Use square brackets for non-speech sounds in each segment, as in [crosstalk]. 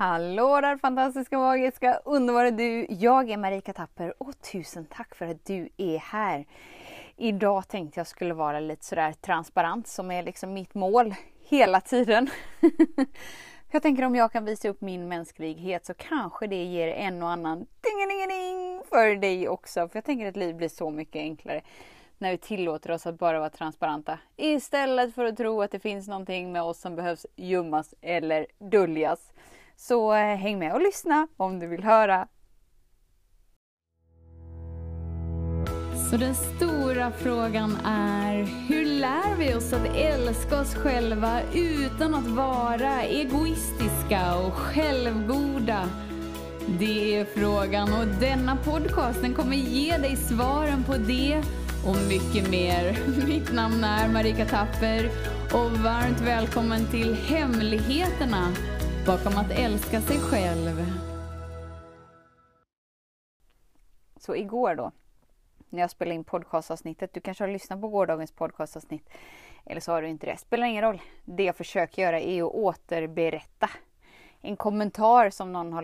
Hallå där fantastiska, magiska, underbara du! Jag är Marika Tapper och tusen tack för att du är här. Idag tänkte jag skulle vara lite sådär transparent som är liksom mitt mål hela tiden. [laughs] jag tänker om jag kan visa upp min mänsklighet så kanske det ger en och annan ding för dig också. För jag tänker att livet blir så mycket enklare när vi tillåter oss att bara vara transparenta. Istället för att tro att det finns någonting med oss som behövs gömmas eller döljas. Så eh, häng med och lyssna om du vill höra. Så den stora frågan är, hur lär vi oss att älska oss själva utan att vara egoistiska och självgoda? Det är frågan och denna podcast den kommer ge dig svaren på det och mycket mer. [laughs] Mitt namn är Marika Tapper och varmt välkommen till Hemligheterna bakom att älska sig själv. Så igår då, när jag spelade in podcastavsnittet, du kanske har lyssnat på gårdagens podcastavsnitt, eller så har du inte det. Spelar ingen roll. Det jag försöker göra är att återberätta en kommentar som någon har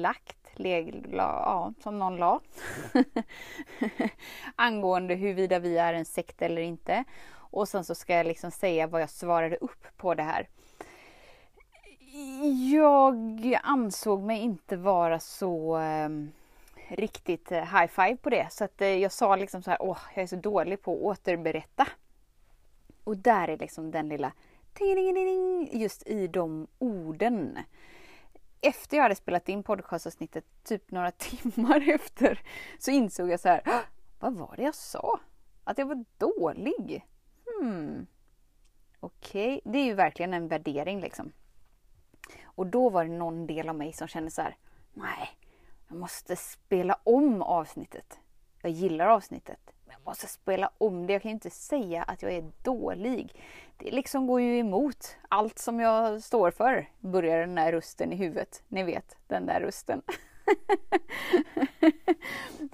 lagt leg, la, ja, som någon la. [laughs] Angående huruvida vi är en sekt eller inte. Och sen så ska jag liksom säga vad jag svarade upp på det här. Jag ansåg mig inte vara så ehm, eh, riktigt high five på det. Så att eh, jag sa liksom så här, åh, jag är så dålig på att återberätta. Och där är liksom den lilla just i de orden efter jag hade spelat in podcastavsnittet, typ några [laughs] timmar efter, så insåg jag så här, vad var det jag sa? Att jag var dålig? Hmm. Okej, okay. det är ju verkligen en värdering liksom. Och då var det någon del av mig som kände så här, nej, jag måste spela om avsnittet. Jag gillar avsnittet, men jag måste spela om det. Jag kan ju inte säga att jag är dålig det liksom går ju emot allt som jag står för, börjar den där rösten i huvudet. Ni vet, den där rösten.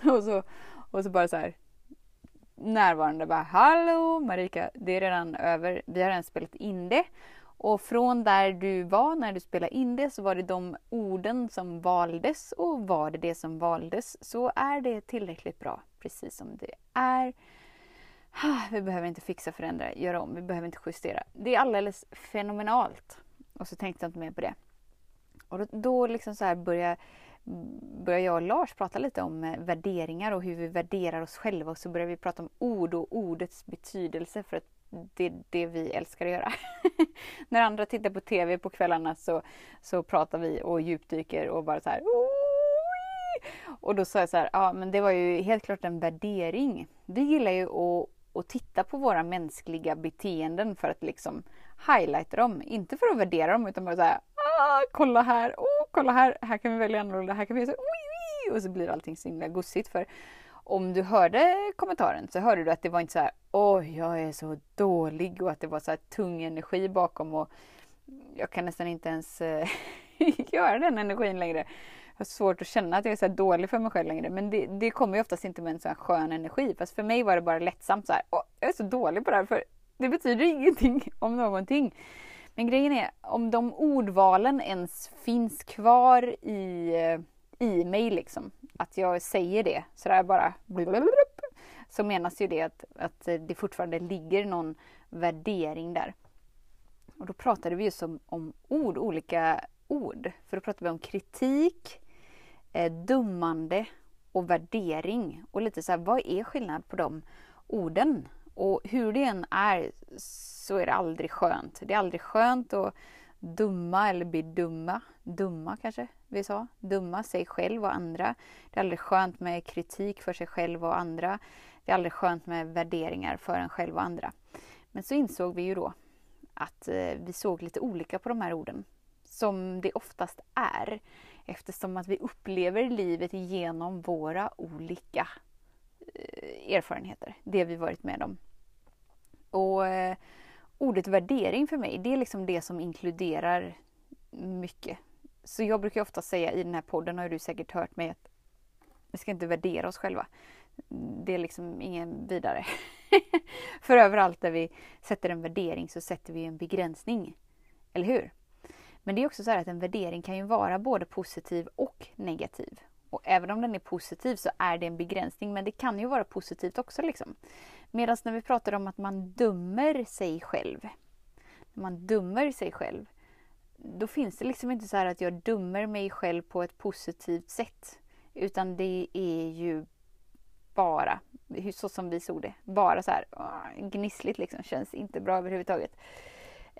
[laughs] och, så, och så bara så här närvarande bara Hallå Marika, det är redan över. Vi har redan spelat in det. Och från där du var när du spelade in det så var det de orden som valdes och var det det som valdes så är det tillräckligt bra precis som det är. Ah, vi behöver inte fixa, förändra, göra om. Vi behöver inte justera. Det är alldeles fenomenalt. Och så tänkte jag inte mer på det. Och då, då liksom så här började, började jag och Lars prata lite om eh, värderingar och hur vi värderar oss själva. Och så började vi prata om ord och ordets betydelse för att det är det vi älskar att göra. [laughs] När andra tittar på TV på kvällarna så, så pratar vi och djupdyker och bara så här och då sa jag så här, ja men det var ju helt klart en värdering. Vi gillar ju att att titta på våra mänskliga beteenden för att liksom highlighta dem. Inte för att värdera dem utan bara såhär, ah, kolla här, oh, kolla här, här kan vi välja annorlunda, här kan vi göra så, här. och så blir allting så himla gussigt. För om du hörde kommentaren så hörde du att det var inte så här, oj, jag är så dålig och att det var så här tung energi bakom och jag kan nästan inte ens eh, [laughs] göra den energin längre Jag har svårt att känna att jag är så dålig för mig själv längre. Men det, det kommer ju oftast inte med en sån här skön energi. Fast för mig var det bara lättsamt så här. Åh, jag är så dålig på det här. För det betyder [laughs] ingenting om någonting. Men grejen är, om de ordvalen ens finns kvar i, eh, i mig liksom. Att jag säger det sådär bara. Så menas ju det att, att det fortfarande ligger någon värdering där. Och då pratade vi just om, om ord, olika ord. För då pratade vi om kritik, eh, dummande och värdering. Och lite så här, vad är skillnad på de orden? Och hur det än är så är det aldrig skönt. Det är aldrig skönt att dumma eller bli dumma. Dumma kanske vi sa. Dumma sig själv och andra. Det är aldrig skönt med kritik för sig själv och andra. Det är aldrig skönt med värderingar för en själv och andra. Men så insåg vi ju då att eh, vi såg lite olika på de här orden. Som det oftast är eftersom att vi upplever livet genom våra olika eh, erfarenheter, det vi varit med om. Och eh, ordet värdering för mig, det är liksom det som inkluderar mycket. Så jag brukar ofta säga i den här podden, har du säkert hört mig, att vi ska inte värdera oss själva. Det är liksom ingen vidare. [laughs] för överallt där vi sätter en värdering så sätter vi en begränsning. Eller hur? Men det är också så att en värdering kan ju vara både positiv och negativ. Och även om den är positiv så är det en begränsning men det kan ju vara positivt också. Liksom. Medan när vi pratar om att man dömer sig själv. När man dömer sig själv. Då finns det liksom inte så här att jag dömer mig själv på ett positivt sätt. Utan det är ju bara, så som vi såg det, bara så här gnissligt liksom. Känns inte bra överhuvudtaget.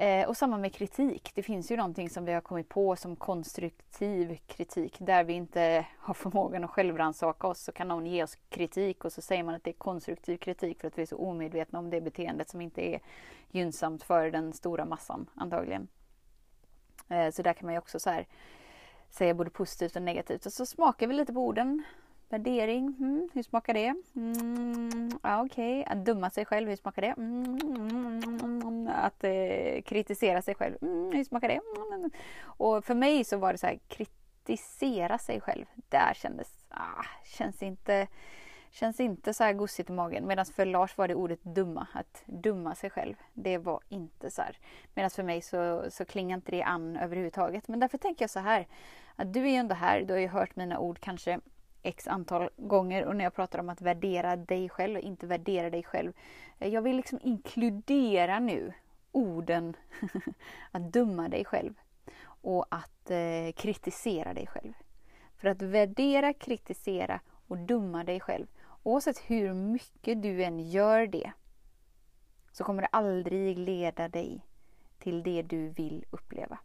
Eh, och samma med kritik. Det finns ju någonting som vi har kommit på som konstruktiv kritik. Där vi inte har förmågan att självrannsaka oss så kan någon ge oss kritik och så säger man att det är konstruktiv kritik för att vi är så omedvetna om det beteendet som inte är gynnsamt för den stora massan antagligen. Eh, så där kan man ju också så här säga både positivt och negativt. Och så smakar vi lite på orden. Värdering, mm, hur smakar det? Mm, ja, Okej, okay. att döma sig själv, hur smakar det? Mm, att eh, kritisera sig själv, mm, hur smakar det? Mm. Och för mig så var det så här, kritisera sig själv. Där kändes, ah, känns inte, känns inte så här gosigt i magen. Medan för Lars var det ordet dumma, att dumma sig själv. Det var inte så här. Medan för mig så, så klingar inte det an överhuvudtaget. Men därför tänker jag så här, att du är ju ändå här, du har ju hört mina ord kanske x antal gånger och när jag pratar om att värdera dig själv och inte värdera dig själv. Eh, jag vill liksom inkludera nu orden [laughs] att döma dig själv och att eh, kritisera dig själv. För att värdera, kritisera och döma dig själv, oavsett hur mycket du än gör det, så kommer det aldrig leda dig till det du vill uppleva.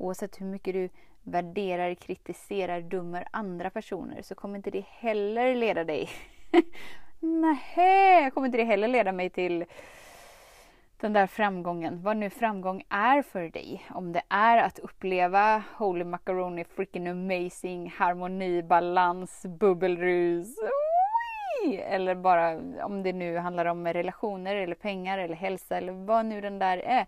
Oavsett hur mycket du värderar, kritiserar, dömer andra personer så kommer inte det heller leda dig... [laughs] Nej, kommer inte det heller leda mig till den där framgången. Vad nu framgång är för dig. Om det är att uppleva Holy Macaroni freaking amazing, harmoni, balans, bubbelrus. Eller bara om det nu handlar om relationer eller pengar eller hälsa eller vad nu den där är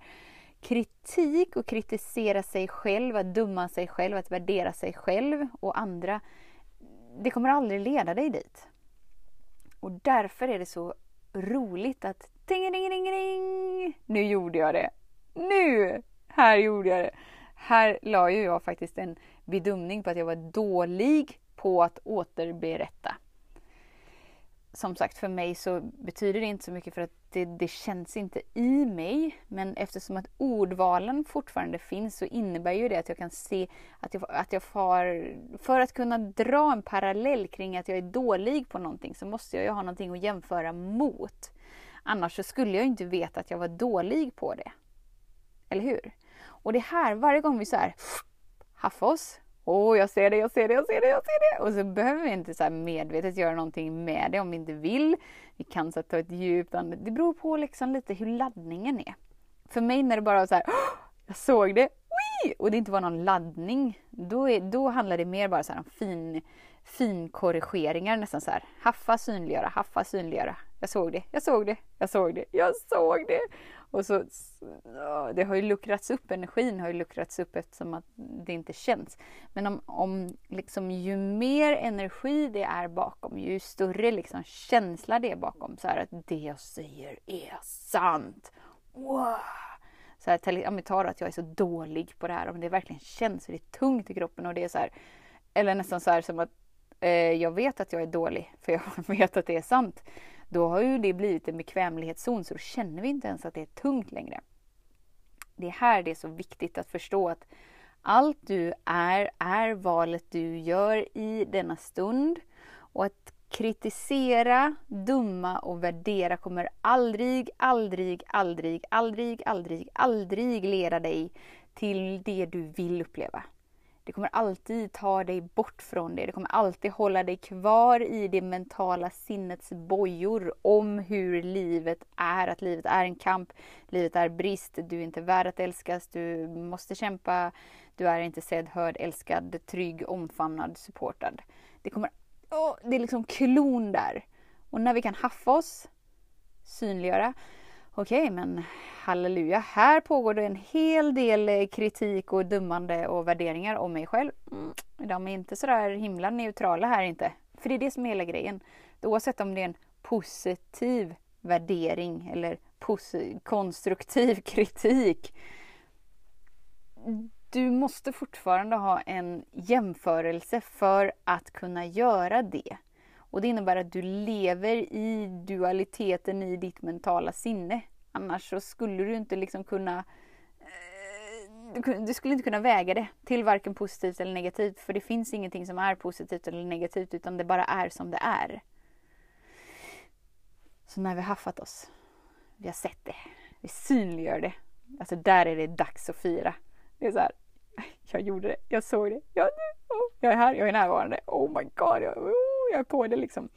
kritik och kritisera sig själv, att döma sig själv, att värdera sig själv och andra. Det kommer aldrig leda dig dit. Och därför är det så roligt att ding, ding, ding, ding, nu gjorde jag det. Nu! Här gjorde jag det. Här la ju jag faktiskt en bedömning på att jag var dålig på att återberätta som sagt, för mig så betyder det inte så mycket för att det, det, känns inte i mig. Men eftersom att ordvalen fortfarande finns så innebär ju det att jag kan se att jag, att jag far... För att kunna dra en parallell kring att jag är dålig på någonting så måste jag ju ha någonting att jämföra mot. Annars så skulle jag inte veta att jag var dålig på det. Eller hur? Och det här, varje gång vi så här haffa oss Åh, oh, jag ser det, jag ser det, jag ser det, jag ser det. Och så behöver vi inte så medvetet göra någonting med det om vi inte vill. Vi kan så ta ett djupt andetag. Det beror på liksom lite hur laddningen är. För mig när det bara var så här, oh, jag såg det, Wii! och det inte var någon laddning. Då, är, då handlar det mer bara så om fin, finkorrigeringar nästan så här. Haffa, synliggöra, haffa, synliggöra. Jag såg det, jag såg det, jag såg det, jag såg det. Och så, det har ju luckrats upp, energin har ju luckrats upp eftersom att det inte känns. Men om, om liksom, ju mer energi det är bakom, ju större liksom, känsla det är bakom. Så här att det jag säger är sant. Wow! Så här, om vi tar att jag är så dålig på det här, om det verkligen känns, och det är tungt i kroppen och det är så här, eller nästan så här som att eh, jag vet att jag är dålig, för jag [laughs] vet att det är sant. Då har ju det blivit en bekvämlighetszon så då känner vi inte ens att det är tungt längre. Det är här det är så viktigt att förstå att allt du är, är valet du gör i denna stund. Och att kritisera, döma och värdera kommer aldrig, aldrig, aldrig, aldrig, aldrig, aldrig leda dig till det du vill uppleva. Det kommer alltid ta dig bort från det. Det kommer alltid hålla dig kvar i det mentala sinnets bojor om hur livet är. Att livet är en kamp, livet är brist, du är inte värd att älskas, du måste kämpa, du är inte sedd, hörd, älskad, trygg, omfamnad, supportad. Det kommer... Oh, det är liksom klon där. Och när vi kan haffa oss, synliggöra, okej, okay, men halleluja, här pågår det en hel del eh, kritik och dömande och värderingar om mig själv. Mm, de är inte sådär himla neutrala här inte. För det är det som är hela grejen. Oavsett om det är en positiv värdering eller konstruktiv [laughs] kritik. du måste fortfarande ha en jämförelse för att kunna göra det. Och det innebär att du lever i dualiteten i ditt mentala sinne. Annars så skulle du inte liksom kunna eh, du skulle inte kunna väga det till varken positivt eller negativt för det finns ingenting som är positivt eller negativt utan det bara är som det är. Så när vi har haffat oss, vi har sett det, vi synliggör det. Alltså där är det dags att fira. Det är så här, jag gjorde det, jag såg det, jag, jag är här, jag är närvarande, oh my god, jag, oh, jag är på det liksom.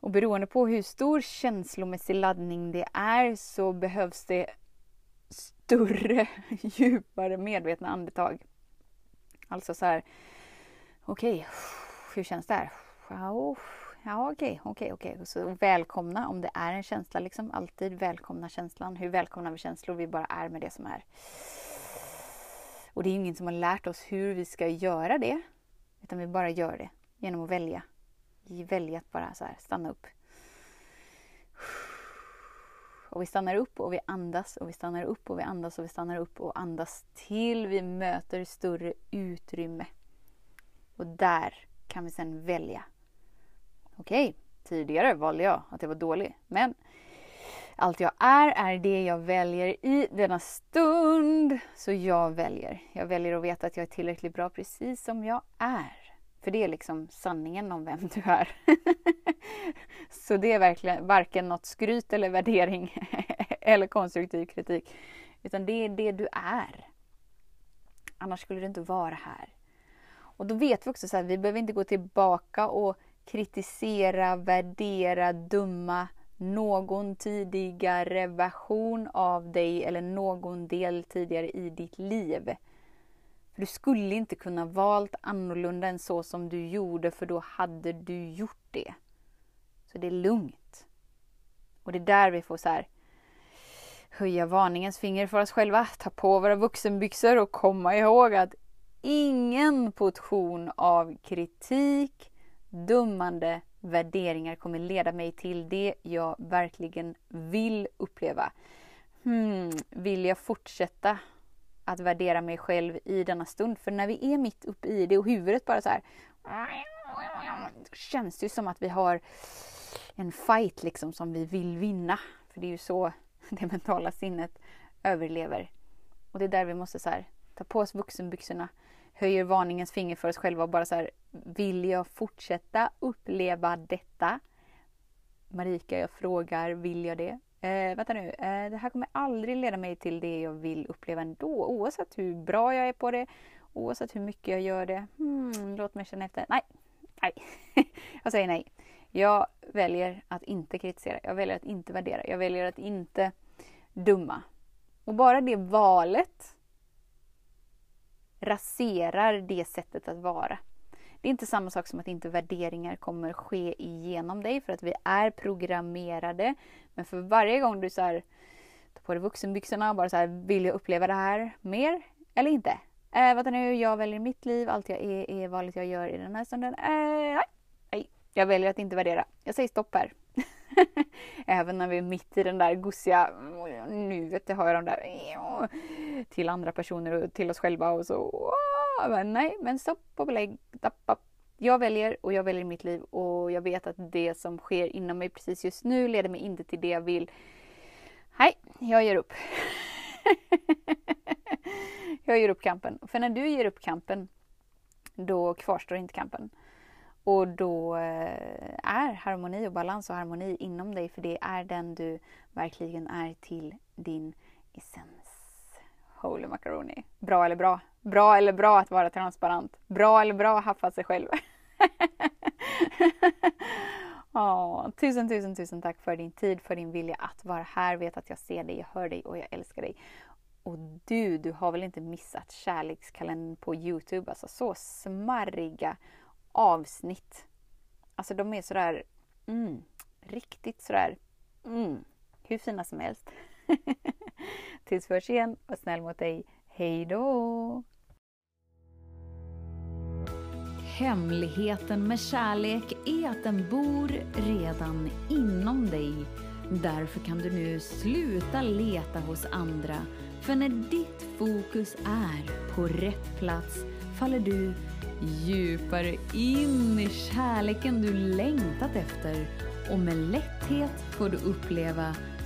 Och beroende på hur stor känslomässig laddning det är så behövs det större, [laughs] djupare medvetna andetag. Alltså så här, okej, okay, hur känns det här? Ja, okej, okej, okej. Så välkomna om det är en känsla, liksom alltid välkomna känslan. Hur välkomnar vi känslor? Vi bara är med det som är. Och det är ingen som har lärt oss hur vi ska göra det, utan vi bara gör det genom att välja välja att bara så här, stanna upp. Och vi stannar upp och vi andas och vi stannar upp och vi andas och vi stannar upp och andas till vi möter större utrymme. Och där kan vi sedan välja. Okej, okay, tidigare valde jag att jag var dålig, men allt jag är, är det jag väljer i denna stund. Så jag väljer. Jag väljer att veta att jag är tillräckligt bra precis som jag är. För det är liksom sanningen om vem du är. [laughs] så det är verkligen varken något skryt eller värdering [laughs] eller konstruktiv kritik. Utan det är det du är. Annars skulle du inte vara här. Och då vet vi också så här, vi behöver inte gå tillbaka och kritisera, värdera, dumma någon tidigare version av dig eller någon del tidigare i ditt liv. För du skulle inte kunna valt annorlunda än så som du gjorde för då hade du gjort det. Så det är lugnt. Och det är där vi får så här höja varningens finger för oss själva, ta på våra vuxenbyxor och komma ihåg att ingen portion av kritik, dömande, värderingar kommer leda mig till det jag verkligen vill uppleva. Hmm, vill jag fortsätta att värdera mig själv i denna stund? För när vi är mitt uppe i det och huvudet bara så här då känns det ju som att vi har en fight liksom som vi vill vinna. För det är ju så [laughs] det mentala sinnet överlever. Och det är där vi måste så här, ta på oss vuxenbyxorna, höjer varningens finger för oss själva och bara så här, vill jag fortsätta uppleva detta? Marika, jag frågar, vill jag det? Eh, vänta nu, eh, det här kommer aldrig leda mig till det jag vill uppleva ändå, oavsett hur bra jag är på det, oavsett hur mycket jag gör det. Hmm, låt mig känna efter. Nej, nej, [laughs] jag säger nej. Jag väljer att inte kritisera, jag väljer att inte värdera, jag väljer att inte döma. Och bara det valet raserar det sättet att vara. Det är inte samma sak som att inte värderingar kommer ske igenom dig för att vi är programmerade. Men för varje gång du så här, tar på dig vuxenbyxorna och bara så här, vill jag uppleva det här mer eller inte? Äh, vänta nu, jag väljer mitt liv, allt jag är är valet jag gör i den här stunden. Äh, nej, nej, jag väljer att inte värdera. Jag säger stopp här. [laughs] Även när vi är mitt i den där gosiga nuet, det har jag de där till andra personer och till oss själva och så. Ah, men nej, men stopp och belägg. Jag väljer och jag väljer mitt liv och jag vet att det som sker inom mig precis just nu leder mig inte till det jag vill. Nej, jag ger upp. [laughs] jag ger upp kampen. För när du ger upp kampen, då kvarstår inte kampen. Och då eh, är harmoni och balans och harmoni inom dig för det är den du verkligen är till din essens. Holy macaroni. Bra eller bra? Bra eller bra att vara transparent? Bra eller bra att haffa sig själv? [laughs] oh, tusen, tusen, tusen tack för din tid, för din vilja att vara här. Vet att jag ser dig, jag hör dig och jag älskar dig. Och du, du har väl inte missat kärlekskalendern på Youtube? Alltså så smarriga avsnitt. Alltså de är sådär, mm, riktigt sådär, mm, hur fina som helst. [laughs] Tills vi hörs igen, var snäll mot dig. Hej då! Hemligheten med kärlek är att den bor redan inom dig. Därför kan du nu sluta leta hos andra För när ditt fokus är på rätt plats faller du djupare in i kärleken du längtat efter och med lätthet får du uppleva